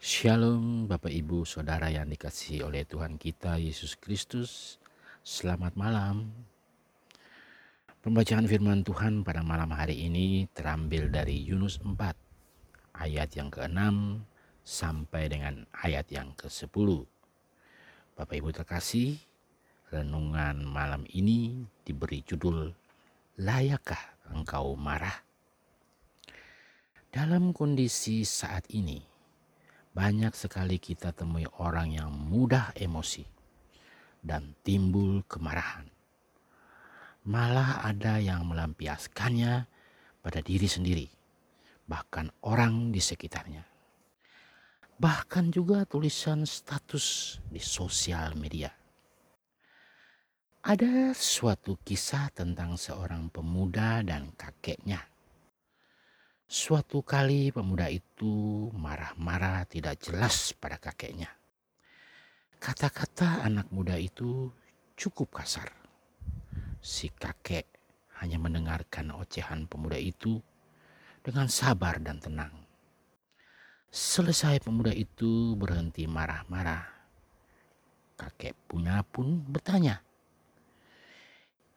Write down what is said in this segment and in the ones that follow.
Shalom Bapak Ibu Saudara yang dikasihi oleh Tuhan kita Yesus Kristus. Selamat malam. Pembacaan firman Tuhan pada malam hari ini terambil dari Yunus 4 Ayat yang ke-6 sampai dengan ayat yang ke-10 Bapak Ibu terkasih Renungan malam ini diberi judul Layakkah engkau marah? Dalam kondisi saat ini banyak sekali kita temui orang yang mudah emosi dan timbul kemarahan. Malah ada yang melampiaskannya pada diri sendiri, bahkan orang di sekitarnya. Bahkan juga tulisan status di sosial media. Ada suatu kisah tentang seorang pemuda dan kakeknya Suatu kali pemuda itu marah-marah tidak jelas pada kakeknya. Kata-kata anak muda itu cukup kasar. Si kakek hanya mendengarkan ocehan pemuda itu dengan sabar dan tenang. Selesai pemuda itu berhenti marah-marah. Kakek punya pun bertanya,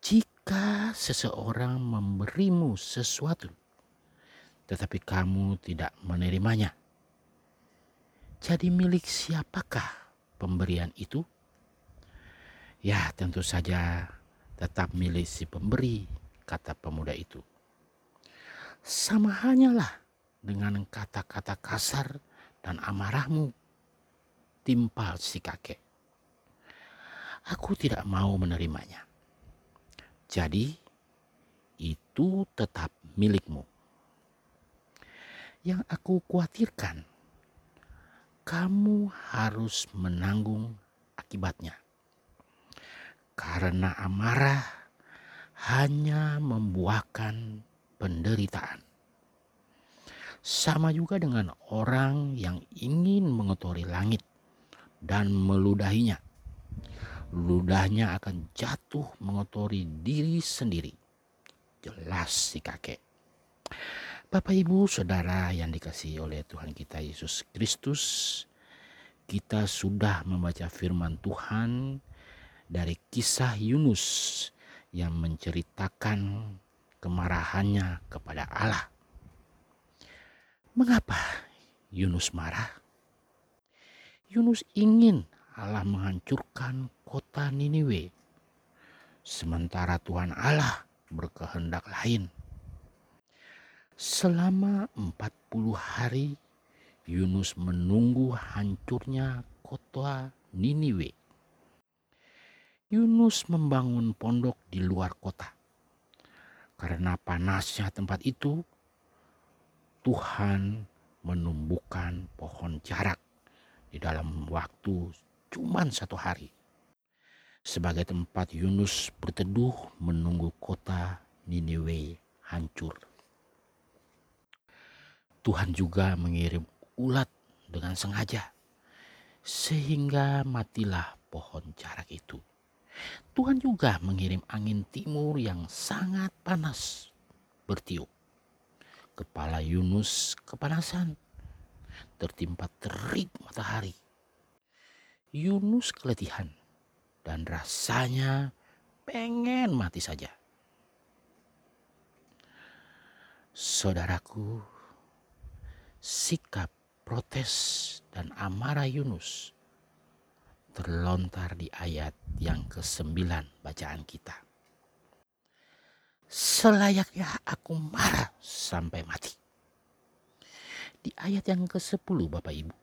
"Jika seseorang memberimu sesuatu, tetapi kamu tidak menerimanya. Jadi milik siapakah pemberian itu? Ya tentu saja tetap milik si pemberi, kata pemuda itu. Sama hanyalah dengan kata-kata kasar dan amarahmu timpal si kakek. Aku tidak mau menerimanya. Jadi itu tetap milikmu yang aku khawatirkan, kamu harus menanggung akibatnya. Karena amarah hanya membuahkan penderitaan. Sama juga dengan orang yang ingin mengotori langit dan meludahinya. Ludahnya akan jatuh mengotori diri sendiri. Jelas si kakek. Bapak Ibu Saudara yang dikasihi oleh Tuhan kita Yesus Kristus, kita sudah membaca firman Tuhan dari kisah Yunus yang menceritakan kemarahannya kepada Allah. Mengapa Yunus marah? Yunus ingin Allah menghancurkan kota Niniwe, sementara Tuhan Allah berkehendak lain Selama 40 hari Yunus menunggu hancurnya kota Niniwe. Yunus membangun pondok di luar kota. Karena panasnya tempat itu, Tuhan menumbuhkan pohon jarak di dalam waktu cuma satu hari. Sebagai tempat Yunus berteduh menunggu kota Niniwe Tuhan juga mengirim ulat dengan sengaja sehingga matilah pohon jarak itu. Tuhan juga mengirim angin timur yang sangat panas bertiup. Kepala Yunus kepanasan, tertimpa terik matahari. Yunus keletihan dan rasanya pengen mati saja. Saudaraku, sikap protes dan amarah Yunus terlontar di ayat yang ke-9 bacaan kita. Selayaknya aku marah sampai mati. Di ayat yang ke-10 Bapak Ibu.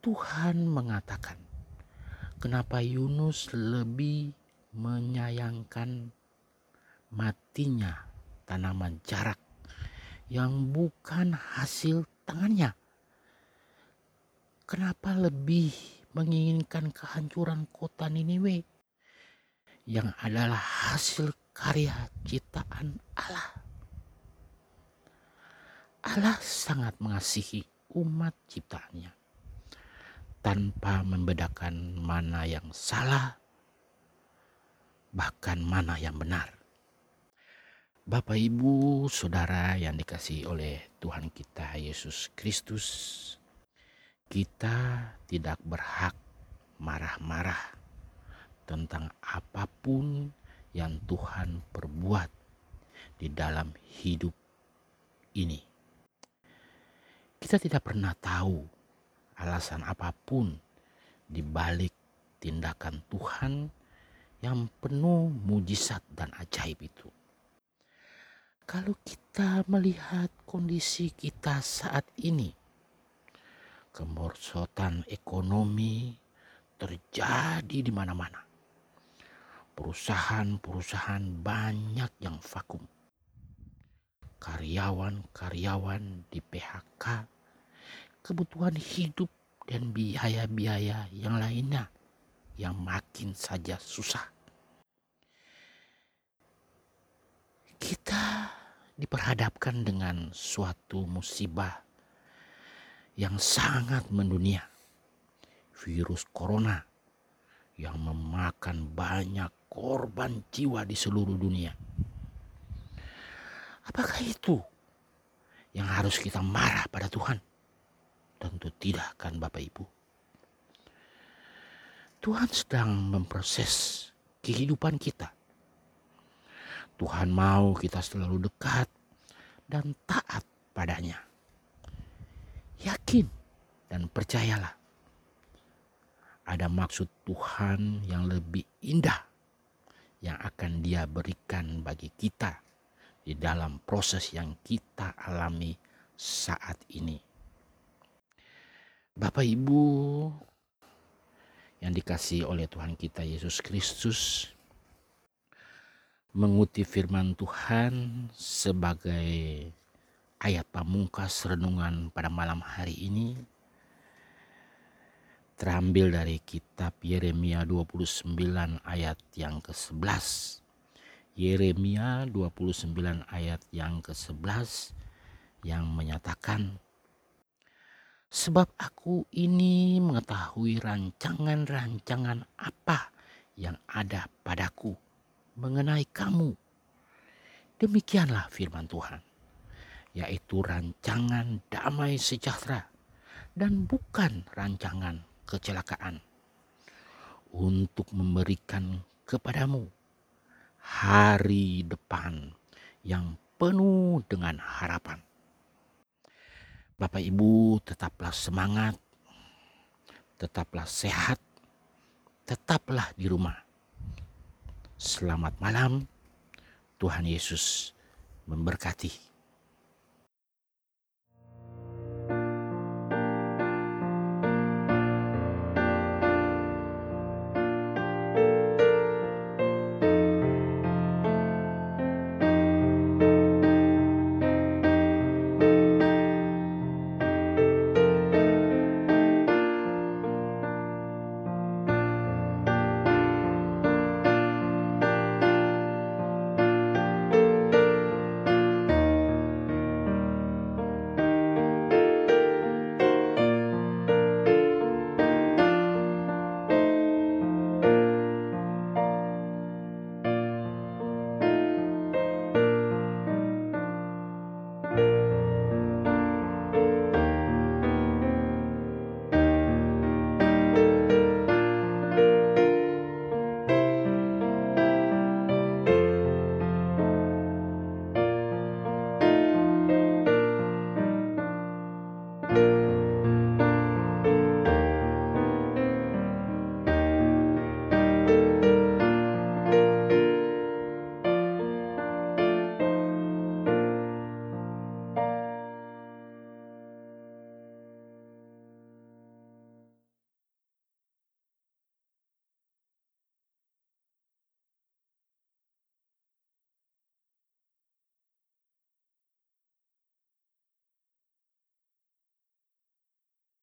Tuhan mengatakan kenapa Yunus lebih menyayangkan matinya tanaman jarak yang bukan hasil tangannya. Kenapa lebih menginginkan kehancuran kota Niniwe yang adalah hasil karya ciptaan Allah? Allah sangat mengasihi umat ciptaannya tanpa membedakan mana yang salah bahkan mana yang benar. Bapak, Ibu, Saudara yang dikasih oleh Tuhan kita Yesus Kristus, kita tidak berhak marah-marah tentang apa pun yang Tuhan perbuat di dalam hidup ini. Kita tidak pernah tahu alasan apa pun di balik tindakan Tuhan yang penuh mujizat dan ajaib itu. Kalau kita melihat kondisi kita saat ini, kemerosotan ekonomi terjadi di mana-mana. Perusahaan-perusahaan banyak yang vakum. Karyawan-karyawan di PHK, kebutuhan hidup dan biaya-biaya yang lainnya yang makin saja susah. Kita diperhadapkan dengan suatu musibah yang sangat mendunia. Virus corona yang memakan banyak korban jiwa di seluruh dunia. Apakah itu yang harus kita marah pada Tuhan? Tentu tidak kan Bapak Ibu. Tuhan sedang memproses kehidupan kita. Tuhan mau kita selalu dekat dan taat padanya. Yakin dan percayalah ada maksud Tuhan yang lebih indah yang akan Dia berikan bagi kita di dalam proses yang kita alami saat ini. Bapak Ibu yang dikasih oleh Tuhan kita Yesus Kristus mengutip firman Tuhan sebagai ayat pamungkas renungan pada malam hari ini terambil dari kitab Yeremia 29 ayat yang ke-11. Yeremia 29 ayat yang ke-11 yang menyatakan Sebab aku ini mengetahui rancangan-rancangan apa yang ada padaku mengenai kamu. Demikianlah firman Tuhan, yaitu rancangan damai sejahtera dan bukan rancangan kecelakaan untuk memberikan kepadamu hari depan yang penuh dengan harapan. Bapak Ibu tetaplah semangat, tetaplah sehat, tetaplah di rumah. Selamat malam, Tuhan Yesus memberkati.